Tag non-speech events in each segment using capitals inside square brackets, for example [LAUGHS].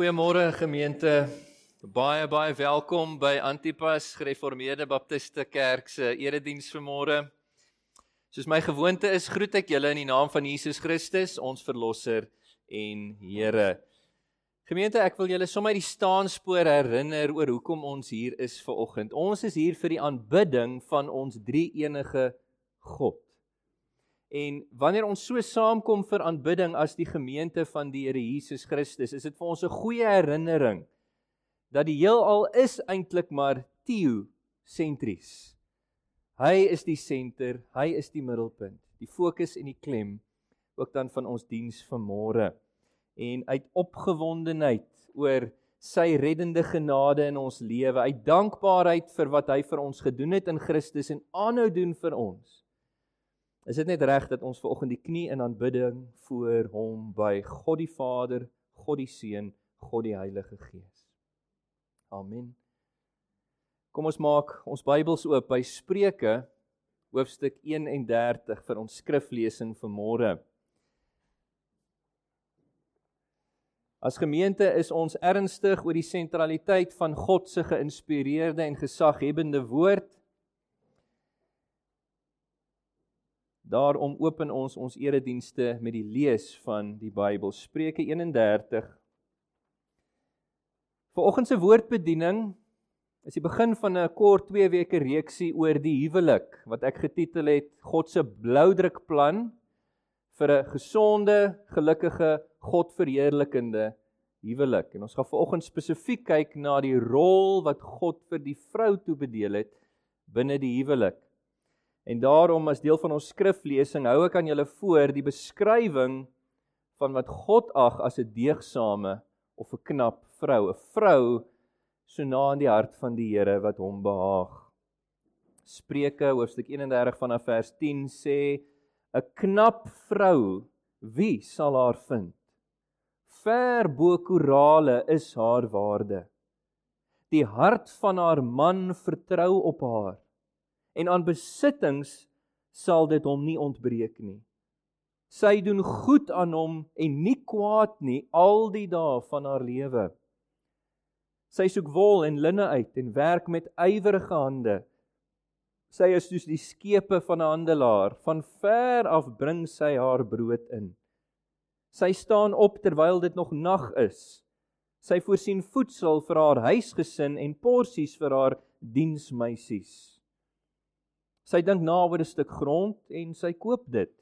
Goeiemôre gemeente. Baie baie welkom by Antipas Gereformeerde Baptiste Kerk se erediens vanmôre. Soos my gewoonte is, groet ek julle in die naam van Jesus Christus, ons verlosser en Here. Gemeente, ek wil julle sommer die staanspoor herinner oor hoekom ons hier is ver oggend. Ons is hier vir die aanbidding van ons drie-enige God. En wanneer ons so saamkom vir aanbidding as die gemeente van die Here Jesus Christus, is dit vir ons 'n goeie herinnering dat die heelal is eintlik maar teosentries. Hy is die senter, hy is die middelpunt, die fokus en die klem ook dan van ons diens vanmôre. En uit opgewondenheid oor sy reddende genade in ons lewe, uit dankbaarheid vir wat hy vir ons gedoen het in Christus en aanhou doen vir ons Is dit net reg dat ons ver oggend die knie in aanbidding voor hom by God die Vader, God die Seun, God die Heilige Gees. Amen. Kom ons maak ons Bybels oop by Spreuke hoofstuk 31 vir ons skriflesing vir môre. As gemeente is ons ernstig oor die sentraliteit van God se geïnspireerde en gesaghebende woord Daarom open ons ons eredienste met die lees van die Bybel Spreuke 31. Vanoggend se woordbediening is die begin van 'n kort 2 weke reeksie oor die huwelik wat ek getitel het God se bloudrukplan vir 'n gesonde, gelukkige, Godverheerlikende huwelik. En ons gaan vanoggend spesifiek kyk na die rol wat God vir die vrou toebedeel het binne die huwelik. En daarom as deel van ons skriflesing hou ek aan julle voor die beskrywing van wat God ag as 'n deegsame of 'n knap vrou, 'n vrou so na in die hart van die Here wat hom behaag. Spreuke hoofstuk 31 vanaf vers 10 sê 'n knap vrou, wie sal haar vind? Ver bo korale is haar waarde. Die hart van haar man vertrou op haar en aan besittings sal dit hom nie ontbreek nie. Sy doen goed aan hom en nie kwaad nie al die dae van haar lewe. Sy soek wol en linne uit en werk met ywerige hande. Sy is soos die skepe van 'n handelaar, van ver af bring sy haar brood in. Sy staan op terwyl dit nog nag is. Sy voorsien voedsel vir haar huisgesin en porsies vir haar diensmeisies. Sy dink na oor 'n stuk grond en sy koop dit.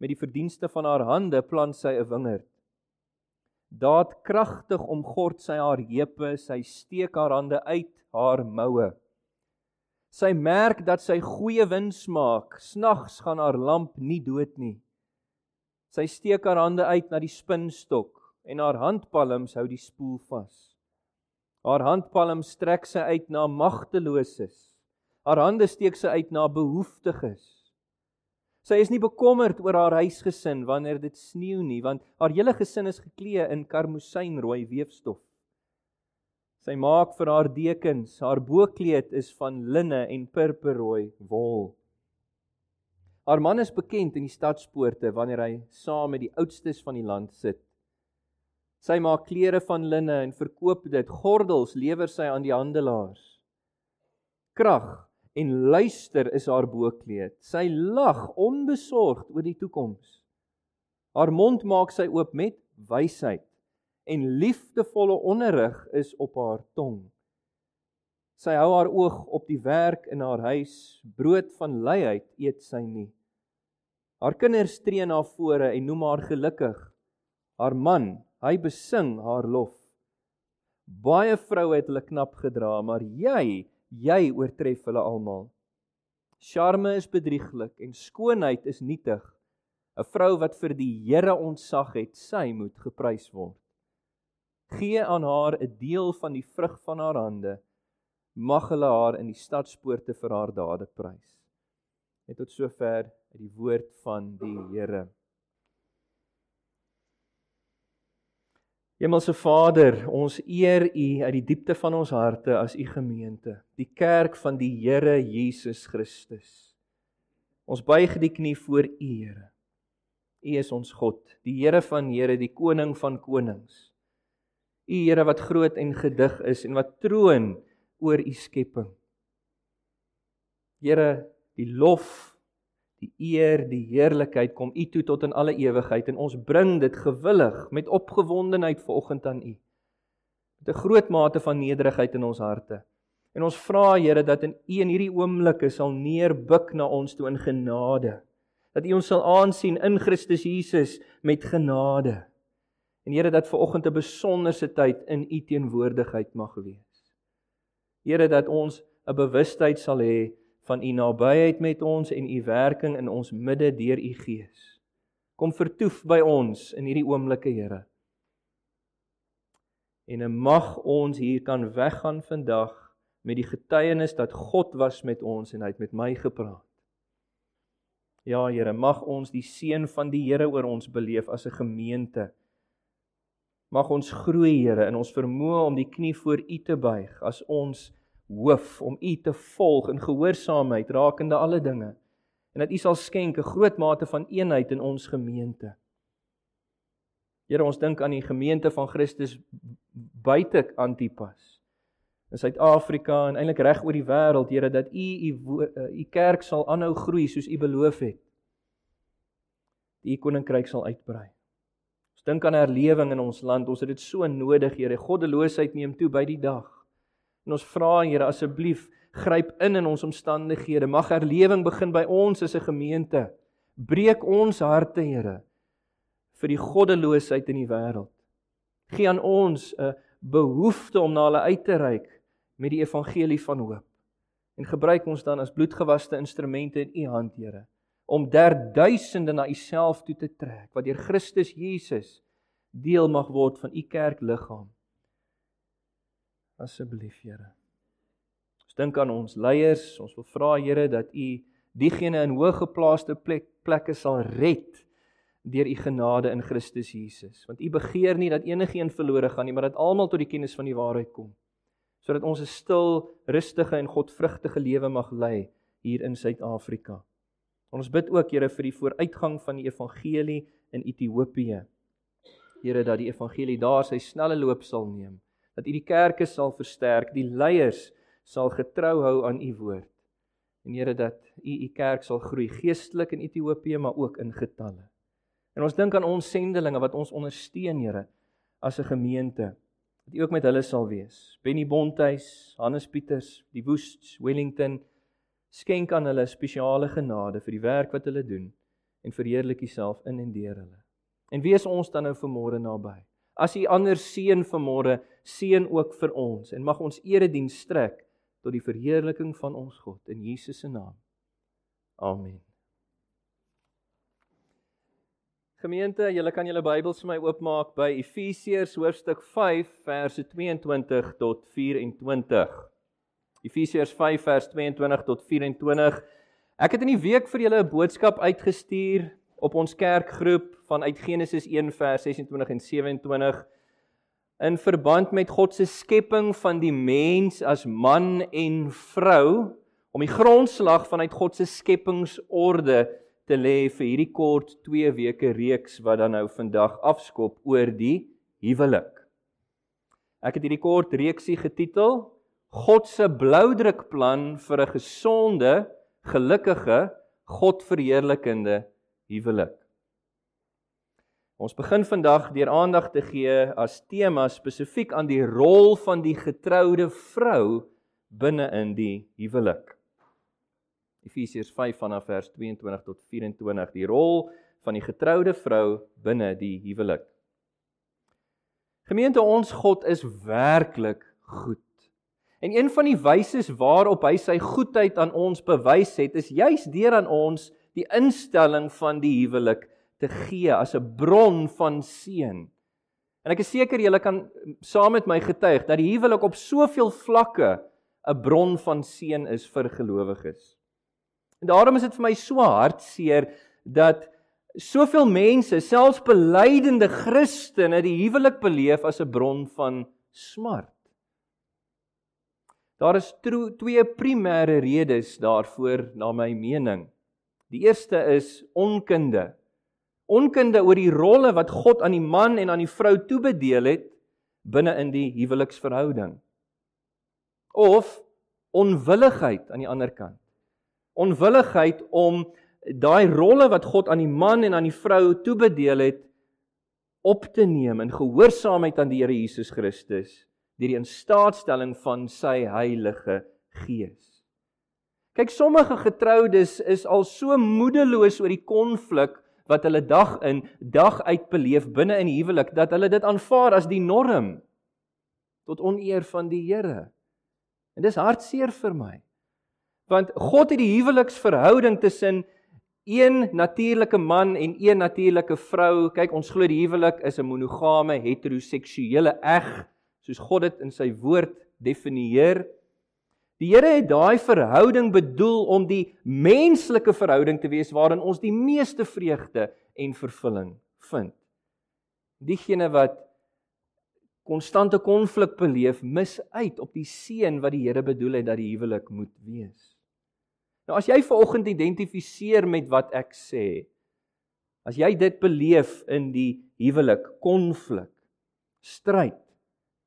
Met die verdienste van haar hande plant sy 'n wingerd. Daad kragtig omgord sy haar heupe, sy steek haar hande uit haar moue. Sy merk dat sy goeie wins maak. Snags gaan haar lamp nie dood nie. Sy steek haar hande uit na die spinstok en haar handpalms hou die spoel vas. Haar handpalms strek sy uit na magteloses Haar hande steek sy uit na behoeftiges. Sy is nie bekommerd oor haar huisgesin wanneer dit sneeu nie, want haar hele gesin is geklee in karmosynrooi weefstof. Sy maak vir haar dekens, haar bokkleed is van linne en purperrooi wol. Haar man is bekend in die stadspoorte wanneer hy saam met die oudstes van die land sit. Sy maak klere van linne en verkoop dit. Gordels lewer sy aan die handelaars. Krag en luister is haar bokkleed. Sy lag onbesorgd oor die toekoms. Haar mond maak sy oop met wysheid en liefdevolle onderrig is op haar tong. Sy hou haar oog op die werk in haar huis, brood van luiheid eet sy nie. Haar kinders tree na vore en noem haar gelukkig. Haar man, hy besing haar lof. Baie vroue het hulle knap gedra, maar jy jy oortref hulle almal. Charme is bedrieglik en skoonheid is nietig. 'n Vrou wat vir die Here ontsag het, sy moet geprys word. Gee aan haar 'n deel van die vrug van haar hande. Mag hulle haar in die stadspoorte vir haar dade prys. Net tot sover uit die woord van die Here. Hemelse Vader, ons eer U uit die diepte van ons harte as U gemeente, die kerk van die Here Jesus Christus. Ons buig die knie voor U, Here. U is ons God, die Here van Here, die koning van konings. U Here wat groot en gedig is en wat troon oor u skepping. Here, die lof Die eer, die heerlikheid kom U toe tot in alle ewigheid en ons bring dit gewillig met opgewondenheid vanoggend aan U. Met 'n groot mate van nederigheid in ons harte. En ons vra Here dat in U in hierdie oomblikke sal neerbuk na ons toe in genade. Dat U ons sal aansien in Christus Jesus met genade. En Here dat vanoggend 'n besonderse tyd in U teenwoordigheid mag wees. Here dat ons 'n bewustheid sal hê van u nabyheid met ons en u werking in ons midde deur u Gees. Kom vertoef by ons in hierdie oomblikke, Here. En mag ons hier kan weggaan vandag met die getuienis dat God was met ons en hy het met my gepraat. Ja, Here, mag ons die seën van die Here oor ons beleef as 'n gemeente. Mag ons groei, Here, in ons vermoë om die knie voor U te buig as ons hoof om u te volg in gehoorsaamheid rakende alle dinge en dat u sal skenk 'n groot mate van eenheid in ons gemeente. Here ons dink aan die gemeente van Christus buite Antipas in Suid-Afrika en eintlik reg oor die wêreld Here dat u u u kerk sal aanhou groei soos u beloof het. Die koninkryk sal uitbrei. Ons dink aan herlewing in ons land. Ons het dit so nodig, Here. Goddeloosheid neem toe by die dag. En ons vra Here asseblief gryp in in ons omstandighede. Mag herlewing begin by ons as 'n gemeente. Breek ons harte, Here, vir die goddeloosheid in die wêreld. Gee aan ons 'n behoefte om na hulle uit te reik met die evangelie van hoop. En gebruik ons dan as bloedgewaste instrumente in U hand, Here, om derduisende na U self toe te trek wat deur Christus Jesus deel mag word van U kerkliggaam asseblief Here. Ons dink aan ons leiers, ons wil vra Here dat U diegene in hoë geplaaste plek, plekke sal red deur U genade in Christus Jesus. Want U begeer nie dat enigiemand verlore gaan nie, maar dat almal tot die kennis van die waarheid kom. Sodat ons 'n stil, rustige en godvrugtige lewe mag lei hier in Suid-Afrika. Ons bid ook Here vir die vooruitgang van die evangelie in Ethiopië. Here dat die evangelie daar sy snelle loop sal neem dat U die kerke sal versterk, die leiers sal getrou hou aan U woord. En Here dat U U kerk sal groei geestelik in Ethiopië maar ook in getalle. En ons dink aan ons sendelinge wat ons ondersteun, Here, as 'n gemeente. Dat U ook met hulle sal wees. Benny Bonthuis, Hannes Pieters, die Woest, Wellington, skenk aan hulle spesiale genade vir die werk wat hulle doen en verheerlik U self in en deur hulle. En wees ons dan nou vanmôre naby. As U ander seën vanmôre, seën ook vir ons en mag ons erediens strek tot die verheerliking van ons God in Jesus se naam. Amen. Gemeente, julle kan julle Bybels vir my oopmaak by Efesiërs hoofstuk 5 verse 22 tot 24. Efesiërs 5 vers 22 tot 24. Ek het in die week vir julle 'n boodskap uitgestuur op ons kerkgroep vanuit Genesis 1 vers 26 en 27 in verband met God se skepping van die mens as man en vrou om die grondslag vanuit God se skepingsorde te lê vir hierdie kort 2 weke reeks wat dan nou vandag afskop oor die huwelik. Ek het hierdie kort reeksie getitel God se bloudrukplan vir 'n gesonde, gelukkige, Godverheerlikende huwelik. Ons begin vandag deur aandag te gee as tema spesifiek aan die rol van die getroude vrou binne in die huwelik. Efesiërs 5 vanaf vers 22 tot 24 die rol van die getroude vrou binne die huwelik. Gemeente ons God is werklik goed. En een van die wyse waarop hy sy goedheid aan ons bewys het, is juis deur aan ons die instelling van die huwelik te gee as 'n bron van seën. En ek is seker julle kan saam met my getuig dat die huwelik op soveel vlakke 'n bron van seën is vir gelowiges. En daarom is dit vir my so hartseer dat soveel mense, selfs belydende Christene, die huwelik beleef as 'n bron van smart. Daar is twee primêre redes daarvoor na my mening. Die eerste is onkunde. Onkunde oor die rolle wat God aan die man en aan die vrou toebedeel het binne in die huweliksverhouding. Of onwilligheid aan die ander kant. Onwilligheid om daai rolle wat God aan die man en aan die vrou toebedeel het op te neem in gehoorsaamheid aan die Here Jesus Christus deur die instaatstelling van sy Heilige Gees. Kyk, sommige getroudes is al so moedeloos oor die konflik wat hulle dag in dag uit beleef binne in die huwelik dat hulle dit aanvaar as die norm tot oneer van die Here. En dis hartseer vir my. Want God het die huweliksverhouding tussen een natuurlike man en een natuurlike vrou. Kyk, ons glo die huwelik is 'n monogame heteroseksuele eg, soos God dit in sy woord definieer. Die Here het daai verhouding bedoel om die menslike verhouding te wees waarin ons die meeste vreugde en vervulling vind. Diegene wat konstante konflik beleef, mis uit op die seën wat die Here bedoel het dat die huwelik moet wees. Nou as jy vanoggend identifiseer met wat ek sê, as jy dit beleef in die huwelik, konflik, stryd,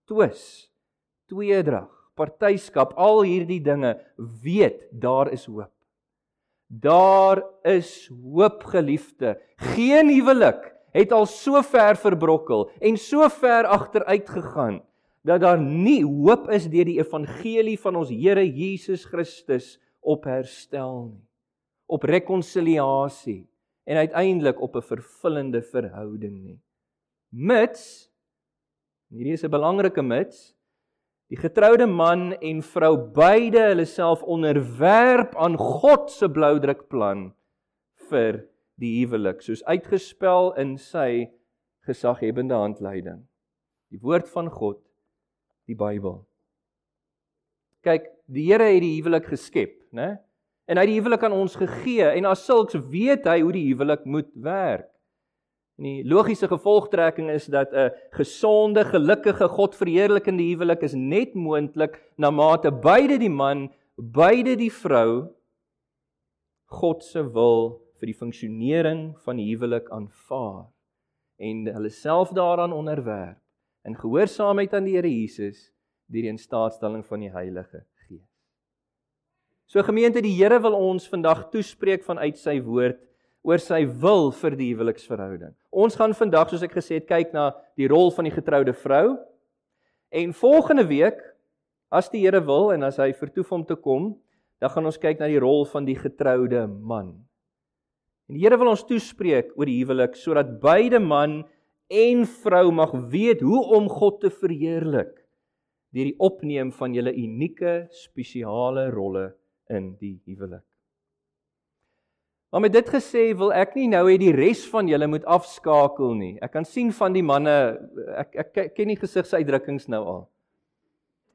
twis, tweedrag, partyskap, al hierdie dinge, weet daar is hoop. Daar is hoop geliefde. Geen huwelik het al so ver verbrokkel en so ver agteruit gegaan dat daar nie hoop is deur die evangelie van ons Here Jesus Christus op herstel nie op rekonsiliasie en uiteindelik op 'n vervullende verhouding nie mits hierdie is 'n belangrike mits die getroude man en vrou beide hulle self onderwerp aan God se bloudrukplan vir die huwelik soos uitgespel in sy gesaghebende handleiding. Die woord van God, die Bybel. Kyk, die Here het die huwelik geskep, né? En hy het die huwelik aan ons gegee en as sulks weet hy hoe die huwelik moet werk. En die logiese gevolgtrekking is dat 'n gesonde, gelukkige, God-verheerlikende huwelik is net moontlik na mate beide die man, beide die vrou God se wil vir die funksionering van die huwelik aanvaar en hulle self daaraan onderwerp in gehoorsaamheid aan die Here Jesus deur die instaatstelling van die Heilige Gees. So gemeente, die Here wil ons vandag toespreek vanuit sy woord oor sy wil vir die huweliksverhouding. Ons gaan vandag, soos ek gesê het, kyk na die rol van die getroude vrou. En volgende week, as die Here wil en as hy vertoef om te kom, dan gaan ons kyk na die rol van die getroude man. En die Here wil ons toespreek oor die huwelik sodat beide man en vrou mag weet hoe om God te verheerlik deur die opneem van julle unieke spesiale rolle in die huwelik. Maar met dit gesê wil ek nie nou hê die res van julle moet afskakel nie. Ek kan sien van die manne ek ek ken nie gesigsuitdrukkings nou al.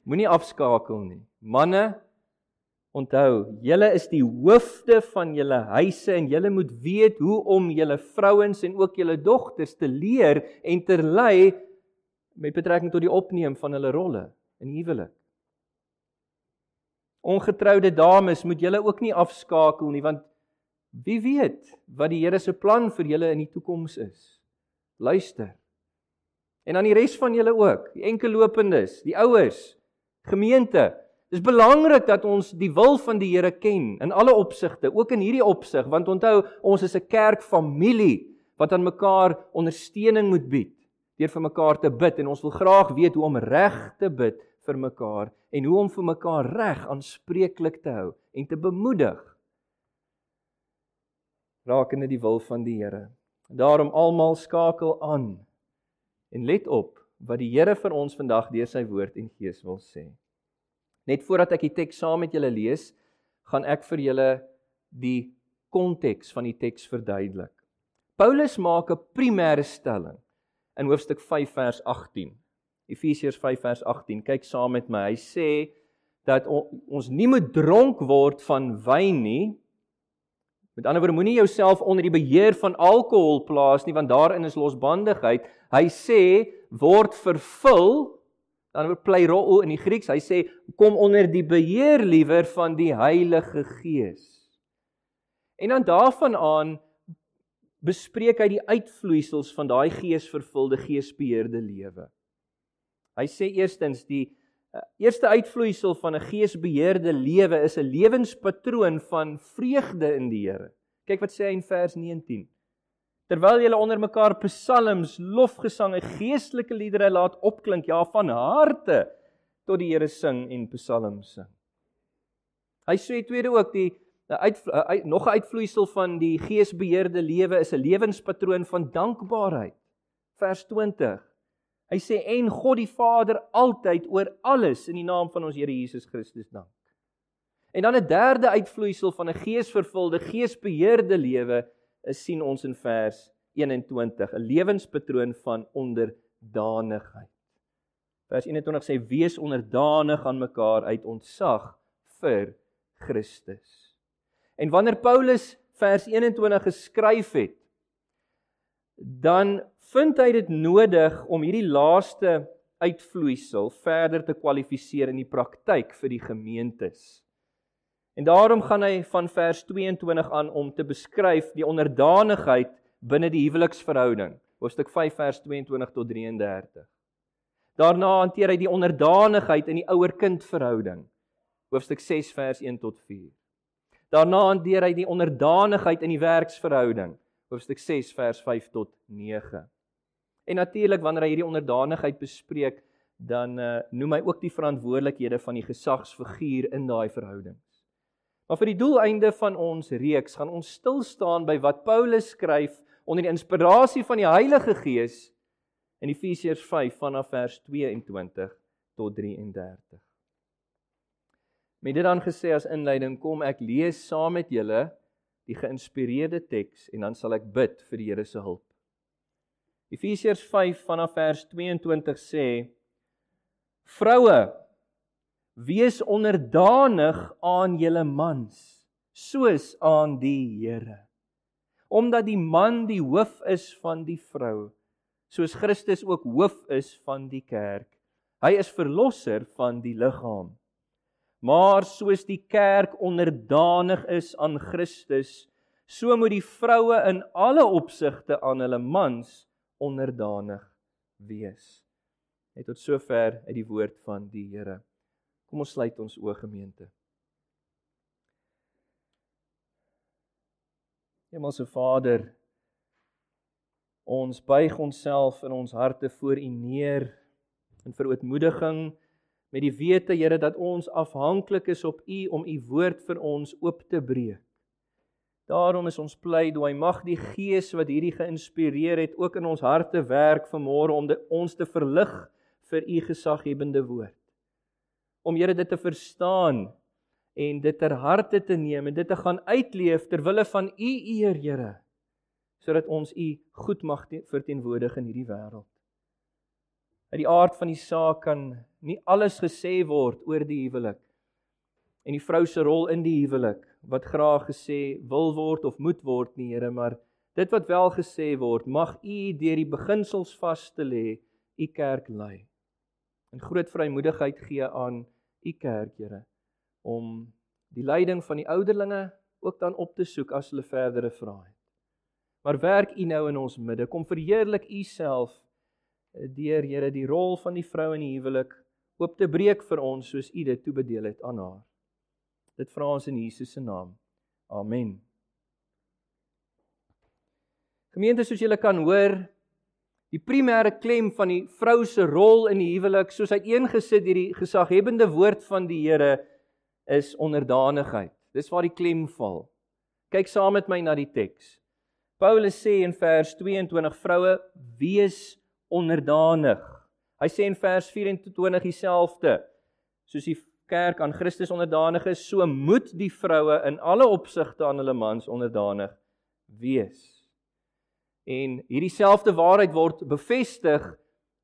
Moenie afskakel nie. Manne Onthou, julle is die hoofde van julle huise en julle moet weet hoe om julle vrouens en ook julle dogters te leer en te lei met betrekking tot die opneem van hulle rolle in huwelik. Ongetroude dames, moet julle ook nie afskakel nie want wie weet wat die Here se plan vir julle in die toekoms is. Luister. En aan die res van julle ook, die enkellopendes, die ouers, gemeente, Dis belangrik dat ons die wil van die Here ken in alle opsigte, ook in hierdie opsig, want onthou, ons is 'n kerkfamilie wat aan mekaar ondersteuning moet bied deur vir mekaar te bid en ons wil graag weet hoe om reg te bid vir mekaar en hoe om vir mekaar reg aanspreeklik te hou en te bemoedig rakende die wil van die Here. Daarom almal skakel aan en let op wat die Here vir ons vandag deur sy woord en gees wil sê. Net voordat ek die teks saam met julle lees, gaan ek vir julle die konteks van die teks verduidelik. Paulus maak 'n primêre stelling in hoofstuk 5 vers 18. Efesiërs 5 vers 18. Kyk saam met my. Hy sê dat ons nie moet dronk word van wyn nie. Met ander woorde, moenie jouself onder die beheer van alkohol plaas nie want daarin is losbandigheid. Hy sê word vervul dan word pleiro in die Grieks. Hy sê kom onder die beheer liewer van die Heilige Gees. En dan daarvan aan bespreek hy die uitvloeisels van daai geesvervulde geesbeheerde lewe. Hy sê eerstens die eerste uitvloeisel van 'n geesbeheerde lewe is 'n lewenspatroon van vreugde in die Here. Kyk wat sê hy in vers 19. Terwyl julle onder mekaar psalms, lofgesange, geestelike liedere laat opklink, ja van harte tot die Here sing en psalms sing. Hy sê tweede ook die uit, uit nog 'n uitvloeisel van die geesbeheerde lewe is 'n lewenspatroon van dankbaarheid. Vers 20. Hy sê en God die Vader altyd oor alles in die naam van ons Here Jesus Christus dank. En dan 'n derde uitvloeisel van 'n geesvervulde, geesbeheerde lewe is sien ons in vers 21, 'n lewenspatroon van onderdanigheid. Vers 21 sê wees onderdanig aan mekaar uit ontzag vir Christus. En wanneer Paulus vers 21 geskryf het, dan vind hy dit nodig om hierdie laaste uitvloeisel verder te kwalifiseer in die praktyk vir die gemeentes. En daarom gaan hy van vers 22 aan om te beskryf die onderdanigheid binne die huweliksverhouding, hoofstuk 5 vers 22 tot 33. Daarna hanteer hy die onderdanigheid in die ouer-kind verhouding, hoofstuk 6 vers 1 tot 4. Daarna hanteer hy die onderdanigheid in die werksverhouding, hoofstuk 6 vers 5 tot 9. En natuurlik wanneer hy hierdie onderdanigheid bespreek, dan uh, noem hy ook die verantwoordelikhede van die gesagsfiguur in daai verhoudings. Maar vir die doeleinde van ons reeks gaan ons stil staan by wat Paulus skryf onder die inspirasie van die Heilige Gees in Efesiërs 5 vanaf vers 22 tot 33. Met dit dan gesê as inleiding kom ek lees saam met julle die geïnspireerde teks en dan sal ek bid vir die Here se hulp. Efesiërs 5 vanaf vers 22 sê Vroue Wees onderdanig aan julle mans soos aan die Here. Omdat die man die hoof is van die vrou, soos Christus ook hoof is van die kerk. Hy is verlosser van die liggaam. Maar soos die kerk onderdanig is aan Christus, so moet die vroue in alle opsigte aan hulle mans onderdanig wees. Net tot sover uit die woord van die Here. Kom ons sluit ons oë gemeente. Hemelse Vader, ons buig onsself in ons harte voor U neer in verootmoediging met die wete Here dat ons afhanklik is op U om U woord vir ons oop te breek. Daarom is ons pleidooi mag die Gees wat hierdie geïnspireer het ook in ons harte werk vanmôre om ons te verlig vir U gesaghebende woord om Here dit te verstaan en dit ter harte te neem en dit te gaan uitleef ter wille van U eer, Here, sodat ons U goed mag verteenwoordig in hierdie wêreld. Uit die aard van die saak kan nie alles gesê word oor die huwelik en die vrou se rol in die huwelik wat graag gesê wil word of moet word nie, Here, maar dit wat wel gesê word, mag U deur die beginsels vas te lê, U kerk lei. En groot vrymoedigheid gee aan u kerk, Here, om die leiding van die ouderlinge ook dan op te soek as hulle verdere vrae het. Maar werk u nou in ons midde, kom verheerlik u self eh, deur Here die rol van die vrou in die huwelik oop te breek vir ons soos u dit toebedeel het aan haar. Dit vra ons in Jesus se naam. Amen. Gemeente soos julle kan hoor, Die primêre klem van die vrou se rol in die huwelik, soos uiteengesit deur die gesaghebende woord van die Here, is onderdanigheid. Dis waar die klem val. Kyk saam met my na die teks. Paulus sê in vers 22: Vroue, wees onderdanig. Hy sê in vers 24 dieselfde. Soos die kerk aan Christus onderdanig is, so moet die vroue in alle opsigte aan hulle mans onderdanig wees. En hierdie selfde waarheid word bevestig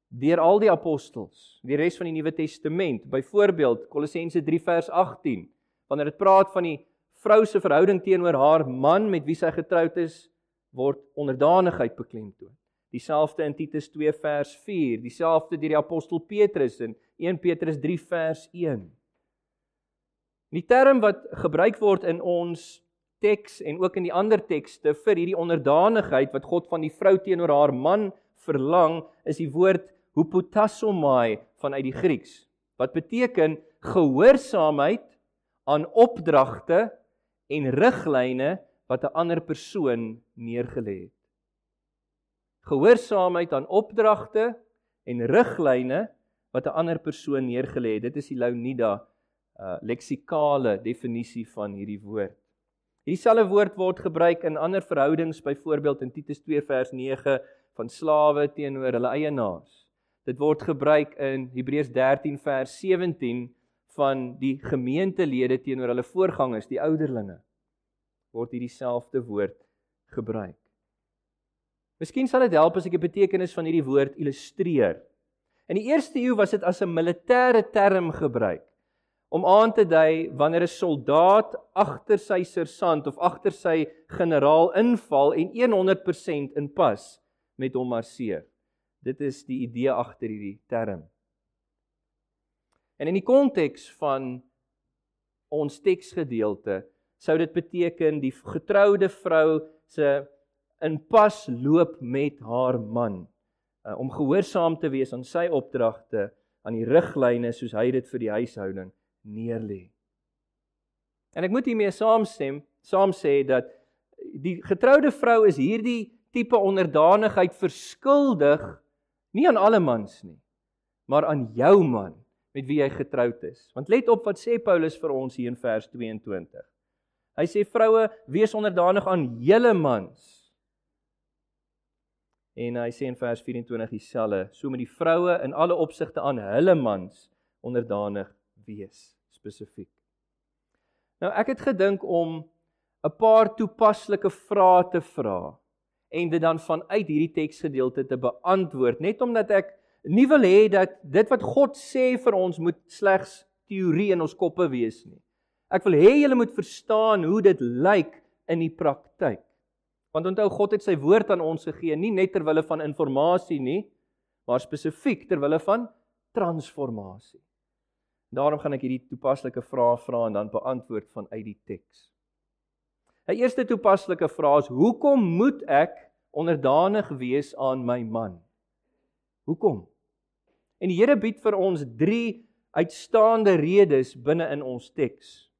deur al die apostels, die res van die Nuwe Testament. Byvoorbeeld Kolossense 3 vers 18, wanneer dit praat van die vrou se verhouding teenoor haar man met wie sy getroud is, word onderdanigheid beklemtoon. Dieselfde in Titus 2 vers 4, dieselfde deur die apostel Petrus in 1 Petrus 3 vers 1. Die term wat gebruik word in ons teks en ook in die ander tekste vir hierdie onderdanigheid wat God van die vrou teenoor haar man verlang, is die woord hupotassomai vanuit die Grieks wat beteken gehoorsaamheid aan opdragte en riglyne wat 'n ander persoon neergelê het. Gehoorsaamheid aan opdragte en riglyne wat 'n ander persoon neergelê het. Dit is die Lounida uh leksikale definisie van hierdie woord. Hierdie selfe woord word gebruik in ander verhoudings, byvoorbeeld in Titus 2 vers 9 van slawe teenoor hulle eienaars. Dit word gebruik in Hebreërs 13 vers 17 van die gemeentelede teenoor hulle voorgangers, die ouderlinge. Word hierdie selfde woord gebruik. Miskien sal dit help as ek die betekenis van hierdie woord illustreer. In die eerste eeu was dit as 'n militêre term gebruik om aan te dui wanneer 'n soldaat agter sy sersant of agter sy generaal inval en 100% in pas met hom marseer. Dit is die idee agter hierdie term. En in die konteks van ons teksgedeelte sou dit beteken die getroude vrou se in pas loop met haar man uh, om gehoorsaam te wees aan sy opdragte, aan die riglyne soos hy dit vir die huishouding neerlê. En ek moet hiermee saamstem, saam sê dat die getroude vrou is hierdie tipe onderdanigheid verskuldig nie aan alle mans nie, maar aan jou man met wie jy getroud is. Want let op wat sê Paulus vir ons hier in vers 22. Hy sê vroue, wees onderdanig aan julle mans En hy sê in vers 24 dieselfde, so met die vroue in alle opsigte aan hulle mans onderdanig wees spesifiek. Nou ek het gedink om 'n paar toepaslike vrae te vra en dit dan vanuit hierdie teksgedeelte te beantwoord, net omdat ek nie wil hê dat dit wat God sê vir ons moet slegs teorie in ons koppe wees nie. Ek wil hê julle moet verstaan hoe dit lyk in die praktyk. Want onthou God het sy woord aan ons gegee nie net ter wille van inligting nie, maar spesifiek ter wille van transformasie. Daarom gaan ek hierdie toepaslike vrae vra en dan beantwoord vanuit die teks. 'n Eerste toepaslike vraag is: Hoekom moet ek onderdanig wees aan my man? Hoekom? En die Here bied vir ons 3 uitstaande redes binne in ons teks.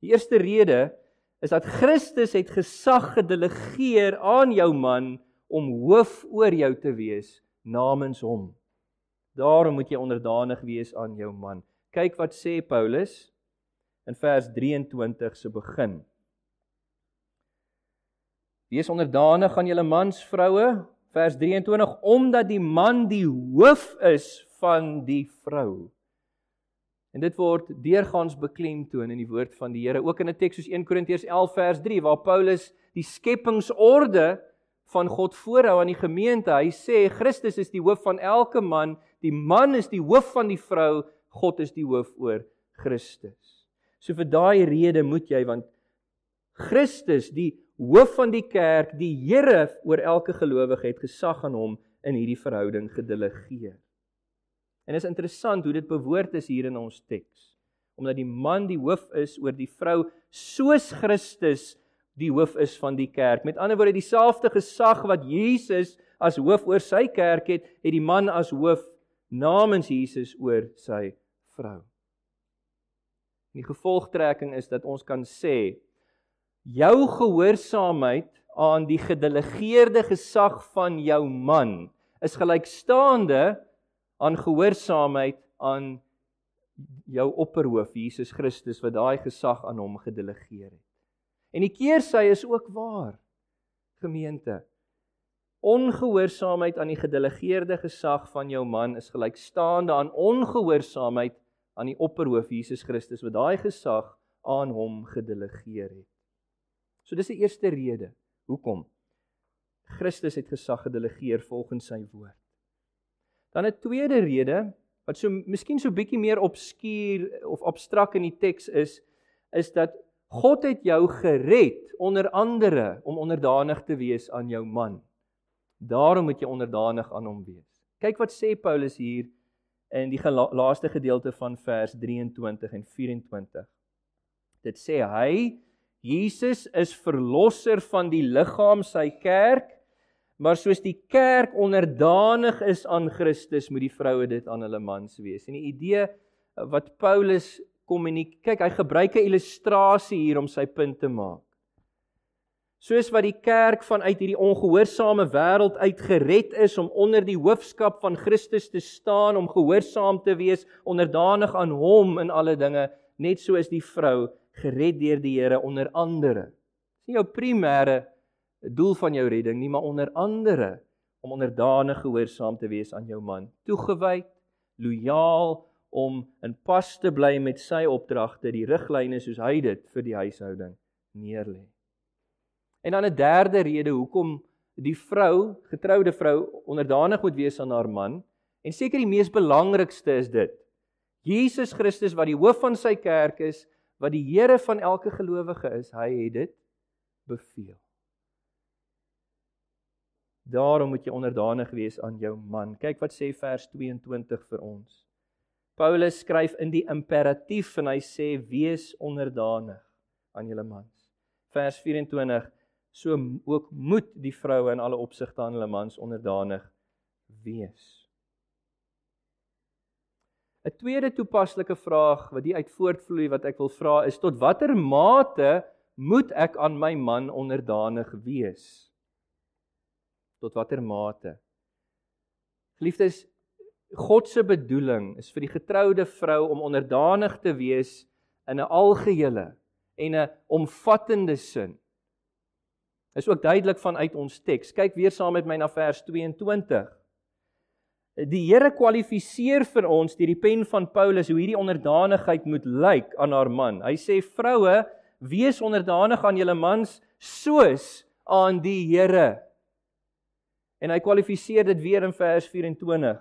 Die eerste rede is dat Christus het gesag gedelegeer aan jou man om hoof oor jou te wees namens hom. Daarom moet jy onderdanig wees aan jou man. Kyk wat sê Paulus in vers 23 se begin. Wees onderdanig aan julle mans vroue vers 23 omdat die man die hoof is van die vrou. En dit word deurgangs beklemtoon in die woord van die Here, ook in 'n teks soos 1 Korintiërs 11 vers 3 waar Paulus die skepingsorde van God voorhou aan die gemeente. Hy sê Christus is die hoof van elke man, die man is die hoof van die vrou, God is die hoof oor Christus. So vir daai rede moet jy want Christus, die hoof van die kerk, die Here oor elke gelowige het gesag aan hom in hierdie verhouding gedelegeer. En is interessant hoe dit bewoord is hier in ons teks. Omdat die man die hoof is oor die vrou soos Christus die hoof is van die kerk. Met ander woorde dieselfde gesag wat Jesus as hoof oor sy kerk het, het die man as hoof namens Jesus oor sy vrou. Die gevolgtrekking is dat ons kan sê jou gehoorsaamheid aan die gedelegeerde gesag van jou man is gelykstaande aan gehoorsaamheid aan jou opperhoof Jesus Christus wat daai gesag aan hom gedelegeer het. En die keersy is ook waar. Gemeente. Ongehoorsaamheid aan die gedelegeerde gesag van jou man is gelykstaande aan ongehoorsaamheid aan die opperhoof Jesus Christus wat daai gesag aan hom gedelegeer het. So dis die eerste rede hoekom Christus het gesag gedelegeer volgens sy woord. Dan 'n tweede rede wat so miskien so bietjie meer obskuur of abstrak in die teks is, is dat God het jou gered onder andere om onderdanig te wees aan jou man. Daarom moet jy onderdanig aan hom wees. Kyk wat sê Paulus hier in die laaste gedeelte van vers 23 en 24. Dit sê hy Jesus is verlosser van die liggaam sy kerk Maar soos die kerk onderdanig is aan Christus, moet die vroue dit aan hulle mans wees. En die idee wat Paulus kommunikeer, kyk, hy gebruik 'n illustrasie hier om sy punt te maak. Soos wat die kerk vanuit hierdie ongehoorsame wêreld uitgered is om onder die hoofskap van Christus te staan, om gehoorsaam te wees, onderdanig aan hom in alle dinge, net so is die vrou gered deur die Here onder andere. Dis nie jou primêre doel van jou redding nie, maar onder andere om onderdanig gehoorsaam te wees aan jou man, toegewyd, lojaal om in pas te bly met sy opdragte, die riglyne soos hy dit vir die huishouding neerlê. En dan 'n derde rede hoekom die vrou, getroude vrou, onderdanig moet wees aan haar man. En seker die mees belangrikste is dit. Jesus Christus wat die hoof van sy kerk is, wat die Here van elke gelowige is, hy het dit beveel. Daarom moet jy onderdanig wees aan jou man. Kyk wat sê vers 22 vir ons. Paulus skryf in die imperatief en hy sê wees onderdanig aan julle mans. Vers so ook moet die vroue in alle opsigte aan hulle mans onderdanig wees. 'n Tweede toepaslike vraag wat hier uit voortvloei wat ek wil vra is tot watter mate moet ek aan my man onderdanig wees? Tot watter mate? Geliefdes, God se bedoeling is vir die getroude vrou om onderdanig te wees in 'n algehele en 'n omvattende sin. Is ook duidelik vanuit ons teks. Kyk weer saam met my na vers 22. Die Here kwalifiseer vir ons deur die pen van Paulus hoe hierdie onderdanigheid moet lyk aan haar man. Hy sê vroue, wees onderdanig aan julle mans soos aan die Here. En hy kwalifiseer dit weer in vers 24.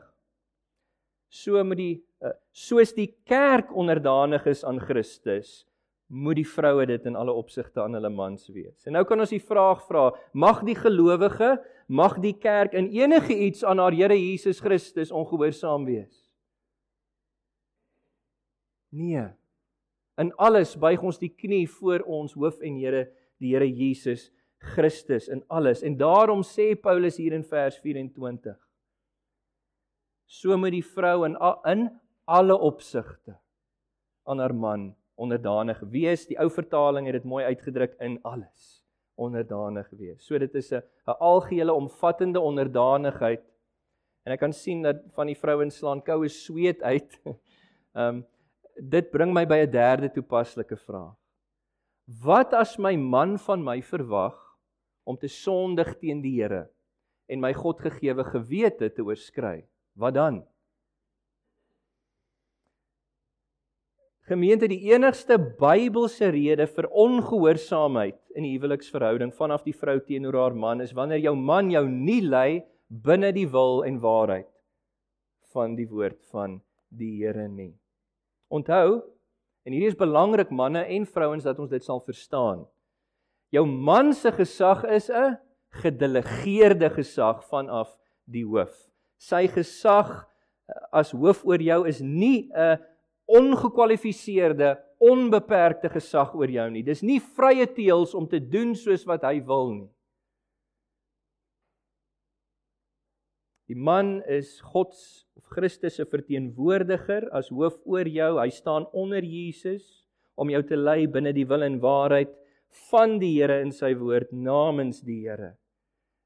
So moet die eh, soos die kerk onderdanig is aan Christus, moet die vroue dit in alle opsigte aan hulle mans wees. En nou kan ons die vraag vra, mag die gelowige, mag die kerk in enige iets aan haar Here Jesus Christus ongehoorsaam wees? Nee. In alles buig ons die knie voor ons hoof en Here, die Here Jesus Christus in alles. En daarom sê Paulus hier in vers 24: So moet die vrou in alle opsigte aan haar man onderdanig wees. Die ou vertaling het dit mooi uitgedruk in alles onderdanig wees. So dit is 'n 'n algehele omvattende onderdanigheid. En ek kan sien dat van die vrouens slaan koue sweet uit. [LAUGHS] Ehm um, dit bring my by 'n derde toepaslike vraag. Wat as my man van my verwag om te sondig teen die Here en my God gegeewe gewete te oorskry? Wat dan? Gemeente, die enigste Bybelse rede vir ongehoorsaamheid in die huweliksverhouding vanaf die vrou teenoor haar man is wanneer jou man jou nie lei binne die wil en waarheid van die woord van die Here nie. Onthou, en hierdie is belangrik manne en vrouens dat ons dit sal verstaan. Jou man se gesag is 'n gedelegeerde gesag vanaf die hoof. Sy gesag as hoof oor jou is nie 'n ongekwalifiseerde, onbeperkte gesag oor jou nie. Dis nie vrye teels om te doen soos wat hy wil nie. Die man is God of Christus se verteenwoordiger as hoof oor jou. Hy staan onder Jesus om jou te lei binne die wil en waarheid van die Here in sy woord namens die Here.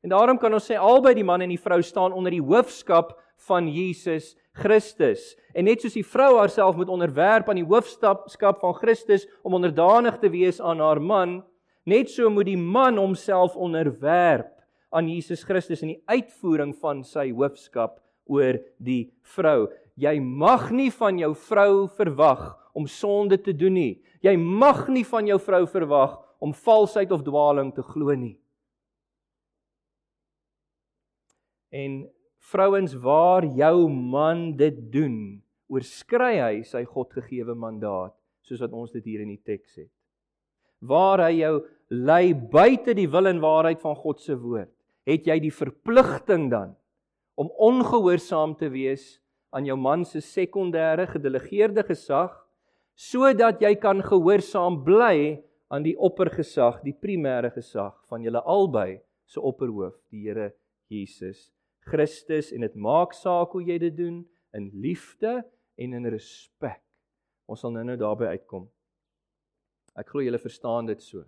En daarom kan ons sê albei die man en die vrou staan onder die hoofskap van Jesus Christus. En net soos die vrou haarself moet onderwerp aan die hoofskap van Christus om onderdanig te wees aan haar man, net so moet die man homself onderwerp aan Jesus Christus in die uitvoering van sy hoofskap oor die vrou. Jy mag nie van jou vrou verwag om sonde te doen nie. Jy mag nie van jou vrou verwag om valsheid of dwaaling te glo nie. En Vrouens waar jou man dit doen, oorskry hy sy Godgegewe mandaat, soos wat ons dit hier in die teks het. Waar hy jou lei buite die wil en waarheid van God se woord, het jy die verpligting dan om ongehoorsaam te wees aan jou man se sekondêre gedelegeerde gesag sodat jy kan gehoorsaam bly aan die oppergesag, die primêre gesag van julle albei se opperhoof, die Here Jesus Christus en dit maak saak hoe jy dit doen in liefde en in respek. Ons sal nou-nou daarby uitkom. Ek glo julle verstaan dit so.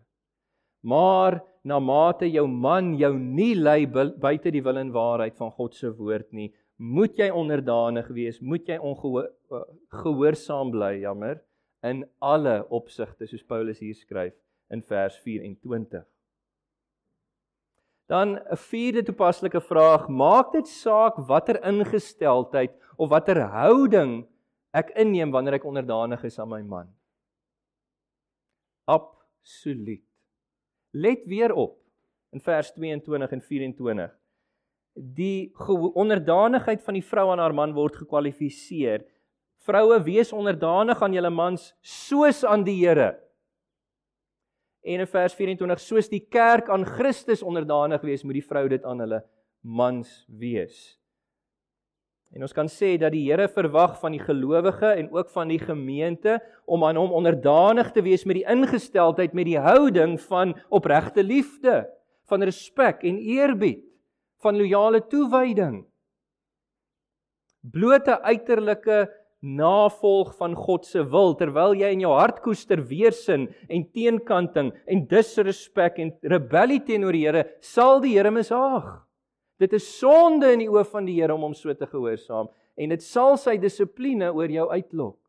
Maar na mate jou man jou nie lei buite die wil en waarheid van God se woord nie, moet jy onderdanig wees, moet jy ongehoorsaam bly, jammer, in alle opsigte soos Paulus hier skryf in vers 24. Dan 'n vierde toepaslike vraag: Maak dit saak watter ingesteldheid of watter houding ek inneem wanneer ek onderdanig is aan my man? Absoluut. Let weer op in vers 22 en 24. Die onderdanigheid van die vrou aan haar man word gekwalifiseer. Vroue, wees onderdanig aan julle mans soos aan die Here. En in vers 24 soos die kerk aan Christus onderdanig wees, moet die vrou dit aan hulle mans wees. En ons kan sê dat die Here verwag van die gelowige en ook van die gemeente om aan hom onderdanig te wees met die ingesteldheid met die houding van opregte liefde, van respek en eerbied, van loyale toewyding. Blote uiterlike navolg van God se wil terwyl jy in jou hart koester weersin en teenkanting en disrespek en rebellie teenoor die Here sal die Here mishaag. Dit is sonde in die oë van die Here om hom so te gehoorsaam en dit sal sy dissipline oor jou uitlok.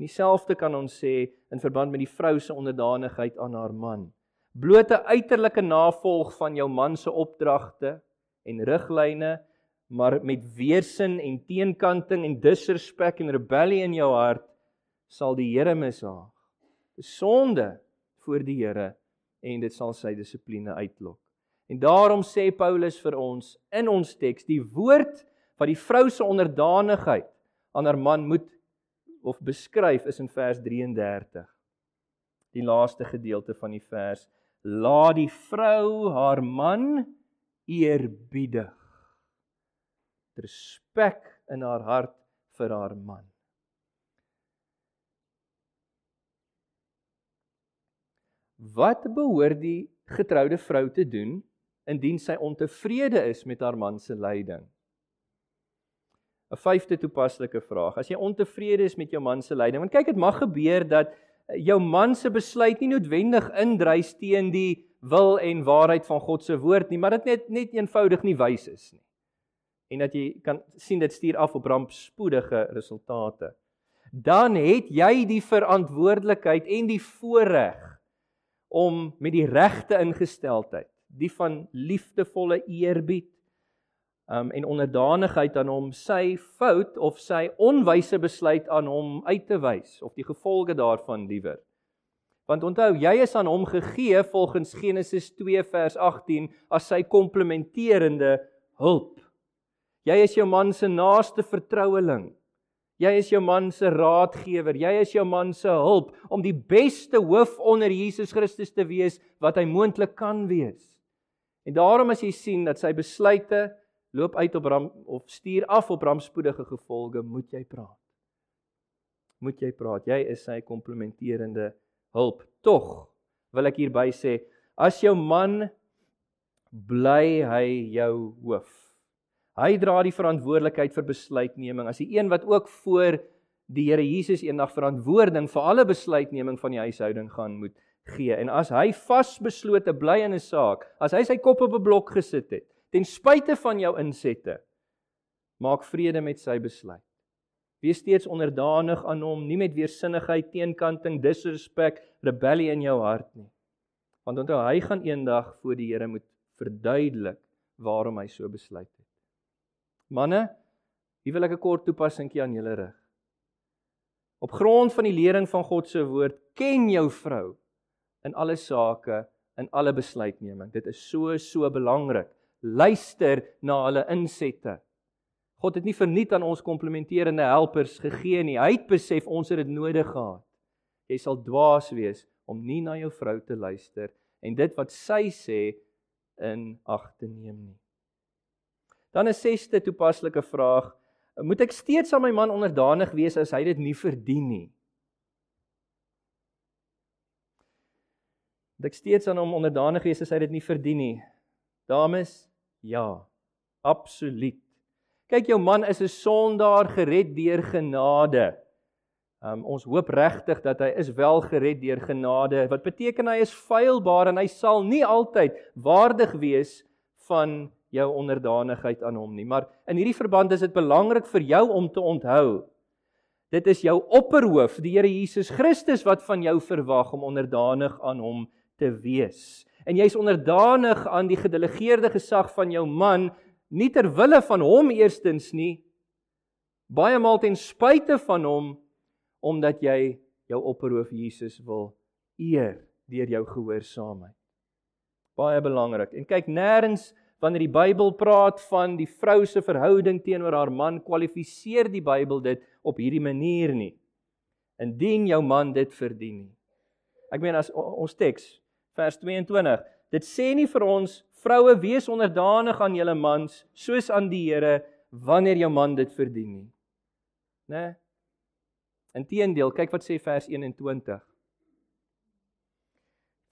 Dieselfde kan ons sê in verband met die vrou se onderdanigheid aan haar man. Blote uiterlike navolg van jou man se opdragte en riglyne maar met weersin en teenkanting en disrespek en rebellie in jou hart sal die Here mishaag. Dis sonde voor die Here en dit sal sy dissipline uitlok. En daarom sê Paulus vir ons in ons teks die woord wat die vrou se onderdanigheid aan haar man moet of beskryf is in vers 33. Die laaste gedeelte van die vers: Laat die vrou haar man eerbiedig respek in haar hart vir haar man. Wat behoort die getroude vrou te doen indien sy ontevrede is met haar man se leiding? 'n Vyfde toepaslike vraag. As jy ontevrede is met jou man se leiding, want kyk dit mag gebeur dat jou man se besluit nie noodwendig indrys teen die wil en waarheid van God se woord nie, maar dit net net eenvoudig nie wys is nie en dat jy kan sien dit stuur af op rampspoedige resultate. Dan het jy die verantwoordelikheid en die voorreg om met die regte ingesteldheid, die van liefdevolle eerbied um en onderdanigheid aan hom sy fout of sy onwyse besluit aan hom uit te wys of die gevolge daarvan liewer. Want onthou, jy is aan hom gegee volgens Genesis 2 vers 18 as sy komplementerende hulp. Jy is jou man se naaste vertroueling. Jy is jou man se raadgewer. Jy is jou man se hulp om die beste hoof onder Jesus Christus te wees wat hy moontlik kan wees. En daarom as jy sien dat sy besluite loop uit op ram of stuur af op rampspoedige gevolge, moet jy praat. Moet jy praat. Jy is sy komplementerende hulp. Tog wil ek hierby sê, as jou man bly hy jou hoof. Hy dra die verantwoordelikheid vir besluitneming as die een wat ook voor die Here Jesus eendag verantwoording vir alle besluitneming van die huishouding gaan moet gee. En as hy vasbeslote bly in 'n saak, as hy sy kop op 'n blok gesit het, ten spyte van jou insette, maak vrede met sy besluit. Wees steeds onderdanig aan hom, nie met weersinnigheid, teenkanting, disrespek, rebellie in jou hart nie. Want onthou, hy gaan eendag voor die Here moet verduidelik waarom hy so besluit het. Manne, hier wil ek 'n kort toepassingkie aan julle rig. Op grond van die lering van God se woord, ken jou vrou in alle sake, in alle besluitneming. Dit is so so belangrik. Luister na hulle insette. God het nie verniet aan ons komplementerende helpers gegee nie. Hy het besef ons het dit nodig gehad. Jy sal dwaas wees om nie na jou vrou te luister en dit wat sy sê in ag te neem nie. Dan 'n sesde toepaslike vraag: Moet ek steeds aan my man onderdanig wees as hy dit nie verdien nie? Moet ek steeds aan hom onderdanig wees as hy dit nie verdien nie? Dames, Ja. Absoluut. Kyk jou man is 'n sondaar gered deur genade. Um, ons hoop regtig dat hy is wel gered deur genade. Wat beteken hy is feilbaar en hy sal nie altyd waardig wees van jou onderdanigheid aan hom nie. Maar in hierdie verband is dit belangrik vir jou om te onthou. Dit is jou opperhoof, die Here Jesus Christus wat van jou verwag om onderdanig aan hom te wees. En jy's onderdanig aan die gedelegeerde gesag van jou man nie ter wille van hom eerstens nie baie maal ten spyte van hom omdat jy jou opperhoof Jesus wil eer deur jou gehoorsaamheid. Baie belangrik. En kyk nêrens wanneer die Bybel praat van die vrou se verhouding teenoor haar man, kwalifiseer die Bybel dit op hierdie manier nie. Indien jou man dit verdien nie. Ek meen as ons teks vers 22, dit sê nie vir ons vroue wees onderdanig aan julle mans soos aan die Here wanneer jou man dit verdien nie. Né? Inteendeel, kyk wat sê vers 21.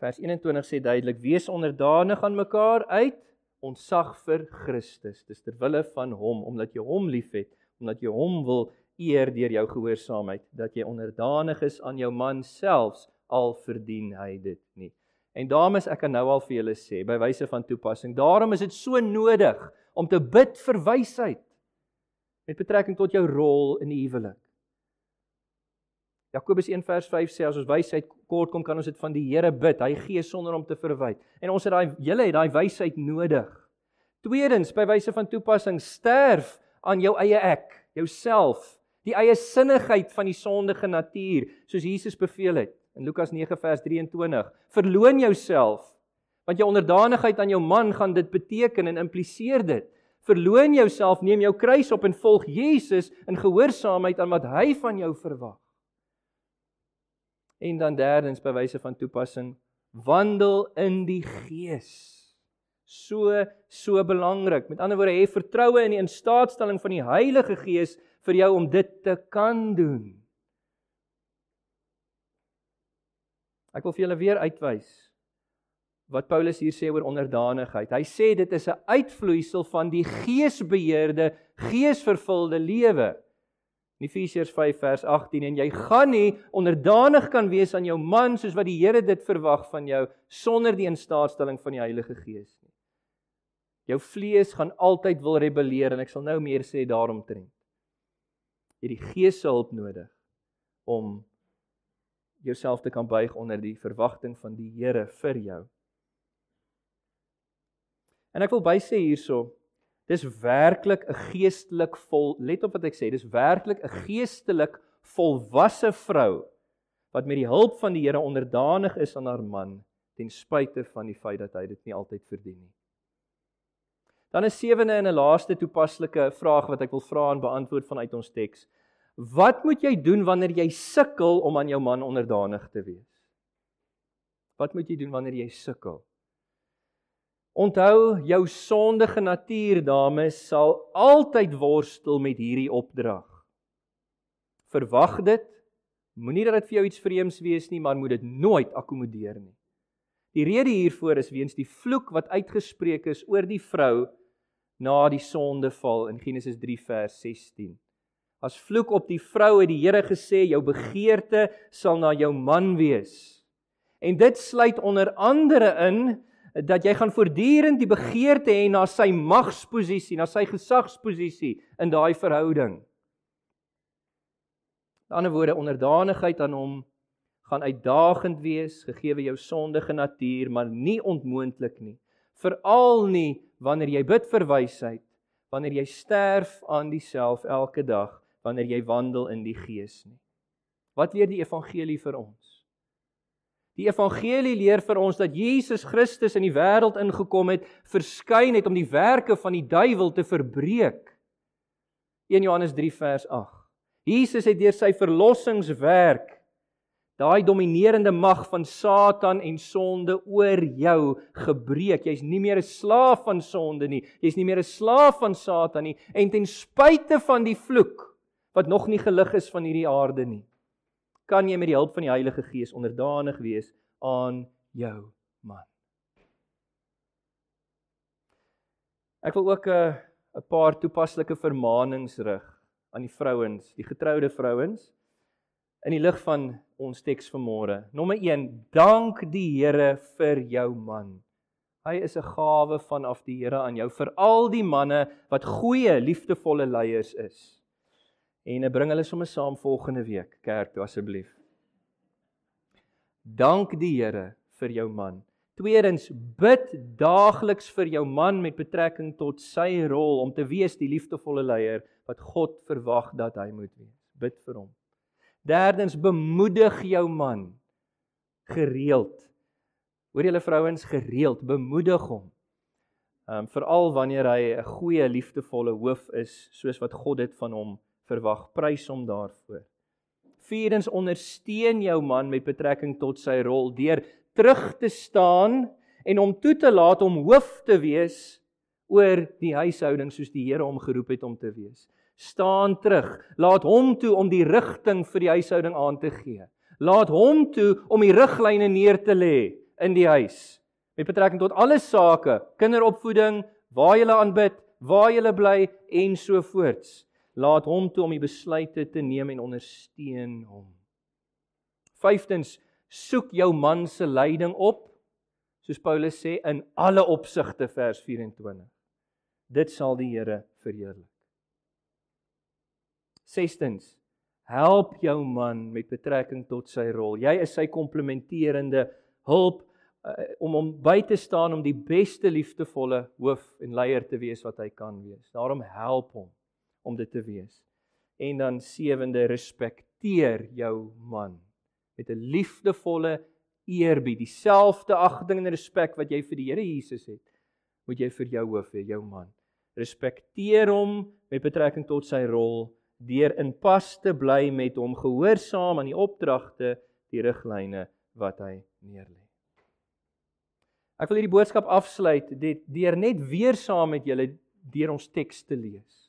Vers 21 sê duidelik: "Wees onderdanig aan mekaar uit ontzag vir Christus. Dis ter wille van hom, omdat jy hom liefhet, omdat jy hom wil eer deur jou gehoorsaamheid, dat jy onderdanig is aan jou man selfs al verdien hy dit nie." En dames, ek kan nou al vir julle sê by wyse van toepassing, daarom is dit so nodig om te bid vir wysheid met betrekking tot jou rol in die huwelik. Jakobus 1 vers 5 sê as ons wysheid kort kom kan ons dit van die Here bid. Hy gee sonder om te verwyd. En ons het daai julle het daai wysheid nodig. Tweedens, by wyse van toepassing, sterf aan jou eie ek, jouself, die eie sinnigheid van die sondige natuur, soos Jesus beveel het in Lukas 9 vers 23. Verloon jouself, want jou onderdanigheid aan jou man gaan dit beteken en impliseer dit. Verloon jouself, neem jou kruis op en volg Jesus in gehoorsaamheid aan wat hy van jou verwag. En dan derdens by wyse van toepassing, wandel in die Gees. So so belangrik. Met ander woorde, hê vertroue in die instaatstelling van die Heilige Gees vir jou om dit te kan doen. Ek wil vir julle weer uitwys wat Paulus hier sê oor onderdanigheid. Hy sê dit is 'n uitvloeisel van die geesbeheerde, geesvervulde lewe. In Efesiërs 5 vers 18 en jy gaan nie onderdanig kan wees aan jou man soos wat die Here dit verwag van jou sonder die instaatstelling van die Heilige Gees nie. Jou vlees gaan altyd wil rebelleer en ek sal nou meer sê daarom trend. Jy die Gees se hulp nodig om jouself te kan buig onder die verwagting van die Here vir jou. En ek wil bysê hierso Dis werklik 'n geestelik vol let op wat ek sê, dis werklik 'n geestelik volwasse vrou wat met die hulp van die Here onderdanig is aan haar man ten spyte van die feit dat hy dit nie altyd verdien nie. Dan 'n sewende en 'n laaste toepaslike vraag wat ek wil vra en beantwoord vanuit ons teks. Wat moet jy doen wanneer jy sukkel om aan jou man onderdanig te wees? Wat moet jy doen wanneer jy sukkel? Onthou jou sondige natuur dames sal altyd worstel met hierdie opdrag. Verwag dit. Moenie dat dit vir jou iets vreemds wees nie, maar moet dit nooit akkommodeer nie. Die rede hiervoor is weens die vloek wat uitgespreek is oor die vrou na die sondeval in Genesis 3 vers 16. As vloek op die vrou het die Here gesê jou begeerte sal na jou man wees. En dit sluit onder andere in dat jy gaan voortdurend die begeerte hê na sy magsposisie, na sy gesagsposisie in daai verhouding. In ander woorde, onderdanigheid aan hom gaan uitdagend wees gegee jou sondige natuur, maar nie ontmoontlik nie. Veral nie wanneer jy bid vir wysheid, wanneer jy sterf aan diself elke dag, wanneer jy wandel in die Gees nie. Wat leer die evangelie vir ons? Die evangelie leer vir ons dat Jesus Christus in die wêreld ingekom het, verskyn het om die werke van die duiwel te verbreek. 1 Johannes 3 vers 8. Jesus het deur sy verlossingswerk daai dominerende mag van Satan en sonde oor jou gebreek. Jy's nie meer 'n slaaf van sonde nie. Jy's nie meer 'n slaaf van Satan nie en ten spyte van die vloek wat nog nie gelig is van hierdie aarde nie kan jy met die hulp van die Heilige Gees onderdanig wees aan jou man. Ek wil ook 'n uh, 'n paar toepaslike vermaanings rig aan die vrouens, die getroude vrouens in die lig van ons teks vanmôre. Nommer 1: Dank die Here vir jou man. Hy is 'n gawe vanaf die Here aan jou vir al die manne wat goeie, liefdevolle leiers is. En bring hulle sommer saam volgende week kerk toe asseblief. Dank die Here vir jou man. Tweedens, bid daagliks vir jou man met betrekking tot sy rol om te wees die liefdevolle leier wat God verwag dat hy moet wees. Bid vir hom. Derdens, bemoedig jou man gereeld. Hoor julle vrouens gereeld bemoedig hom. Ehm um, veral wanneer hy 'n goeie liefdevolle hoof is soos wat God dit van hom verwag. Prys hom daarvoor. Vierdens ondersteun jou man met betrekking tot sy rol deur terug te staan en hom toe te laat om hoof te wees oor die huishouding soos die Here hom geroep het om te wees. Staan terug. Laat hom toe om die rigting vir die huishouding aan te gee. Laat hom toe om die riglyne neer te lê in die huis. Met betrekking tot alle sake, kinderopvoeding, waar jy aanbid, waar jy bly en so voorts. Laat hom toe om die besluite te neem en ondersteun hom. Vyftens, soek jou man se leiding op soos Paulus sê in alle opsigte vers 24 dit sal die Here verheerlik. Sestens help jou man met betrekking tot sy rol. Jy is sy komplementerende hulp uh, om hom by te staan om die beste liefdevolle hoof en leier te wees wat hy kan wees. Daarom help hom om dit te wees en dan sewende respekteer jou man met 'n liefdevolle eerbied, dieselfde agting en respek wat jy vir die Here Jesus het, moet jy vir jou hoof hê, jou man. Respekteer hom met betrekking tot sy rol deur in pas te bly met hom, gehoorsaam aan die opdragte, die riglyne wat hy neerlê. Ek wil hierdie boodskap afsluit deur net weer saam met julle deur ons teks te lees.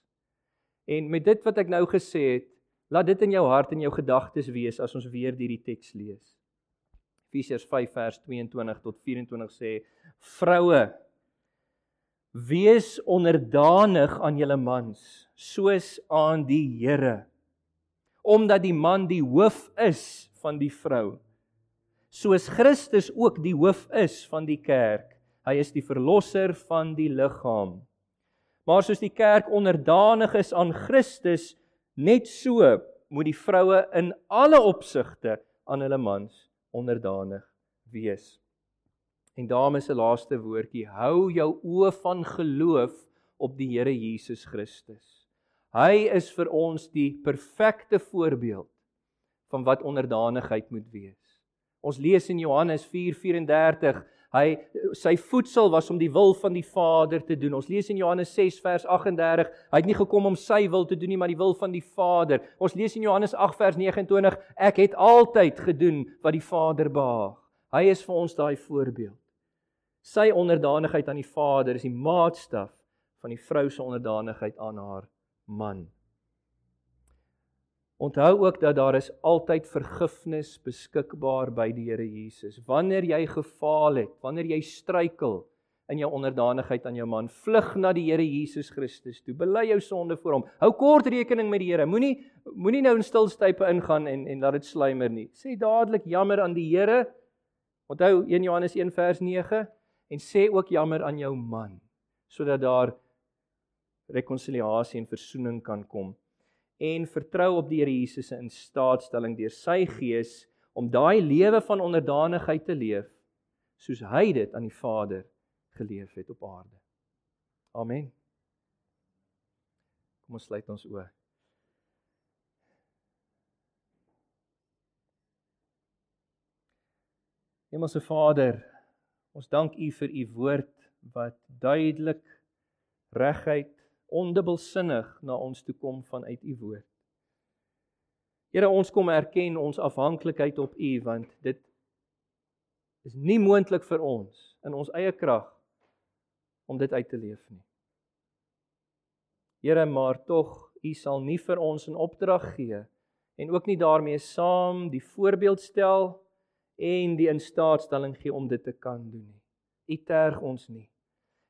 En met dit wat ek nou gesê het, Laat dit in jou hart en jou gedagtes wees as ons weer hierdie teks lees. Efesiërs 5 vers 22 tot 24 sê: Vroue, wees onderdanig aan julle mans, soos aan die Here, omdat die man die hoof is van die vrou, soos Christus ook die hoof is van die kerk. Hy is die verlosser van die liggaam. Maar soos die kerk onderdanig is aan Christus, Net so moet die vroue in alle opsigte aan hulle mans onderdanig wees. En dames se laaste woordjie, hou jou oë van geloof op die Here Jesus Christus. Hy is vir ons die perfekte voorbeeld van wat onderdanigheid moet wees. Ons lees in Johannes 4:34 Hy sy voedsel was om die wil van die Vader te doen. Ons lees in Johannes 6 vers 38, hy het nie gekom om sy wil te doen nie, maar die wil van die Vader. Ons lees in Johannes 8 vers 29, ek het altyd gedoen wat die Vader behaag. Hy is vir ons daai voorbeeld. Sy onderdanigheid aan die Vader is die maatstaf van die vrou se onderdanigheid aan haar man. Onthou ook dat daar is altyd vergifnis beskikbaar by die Here Jesus. Wanneer jy gefaal het, wanneer jy struikel in jou onderdanigheid aan jou man, vlug na die Here Jesus Christus toe. Bely jou sonde voor hom. Hou kort rekening met die Here. Moenie moenie nou in stilstype ingaan en en laat dit slymer nie. Sê dadelik jammer aan die Here. Onthou 1 Johannes 1 vers 9 en sê ook jammer aan jou man sodat daar rekonsiliasie en versoening kan kom en vertrou op die Here Jesus se instaatstelling deur sy gees om daai lewe van onderdanigheid te leef soos hy dit aan die Vader geleef het op aarde. Amen. Kom ons sluit ons oë. Hemelse Vader, ons dank U vir U woord wat duidelik reguit ondubbelsinnig na ons toe kom vanuit u woord. Here, ons kom erken ons afhanklikheid op u want dit is nie moontlik vir ons in ons eie krag om dit uit te leef nie. Here, maar tog u sal nie vir ons 'n opdrag gee en ook nie daarmee saam die voorbeeld stel en die instaatstelling gee om dit te kan doen nie. U terg ons nie.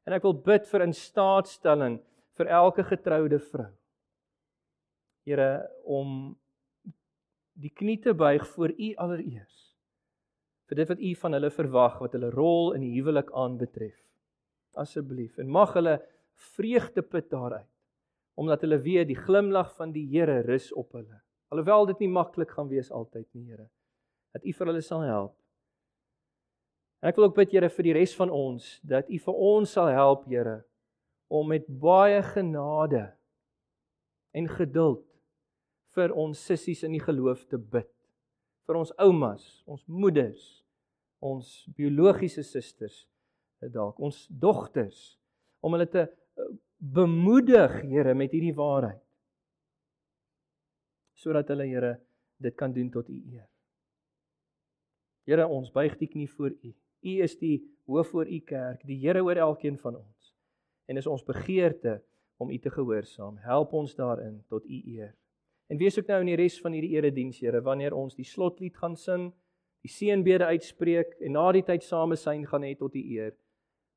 En ek wil bid vir instaatstelling vir elke getroude vrou. Here om die knie te buig voor U allereers vir dit wat U van hulle verwag wat hulle rol in die huwelik aanbetref. Asseblief en mag hulle vreugde put daaruit omdat hulle weet die glimlag van die Here rus op hulle. Alhoewel dit nie maklik gaan wees altyd nie, Here. Dat U vir hulle sal help. En ek wil ook bid Here vir die res van ons dat U vir ons sal help, Here, om met baie genade en geduld vir ons sissies in die geloof te bid. Vir ons oumas, ons moeders, ons biologiese susters, dalk ons dogters om hulle te eh, bemoedig, Here, met hierdie waarheid. Sodat hulle, Here, dit kan doen tot U eer. Here, ons buig die knie voor U. U is die hoof oor U kerk, die Here oor elkeen van ons. En is ons begeerte om U te gehoorsaam. Help ons daarin tot U eer. En wees ook nou in die res van hierdie erediens, Here, wanneer ons die slotlied gaan sing, die seënbede uitspreek en na die tyd same syn gaan hê tot U eer.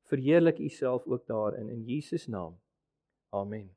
Verheerlik U self ook daarin in Jesus naam. Amen.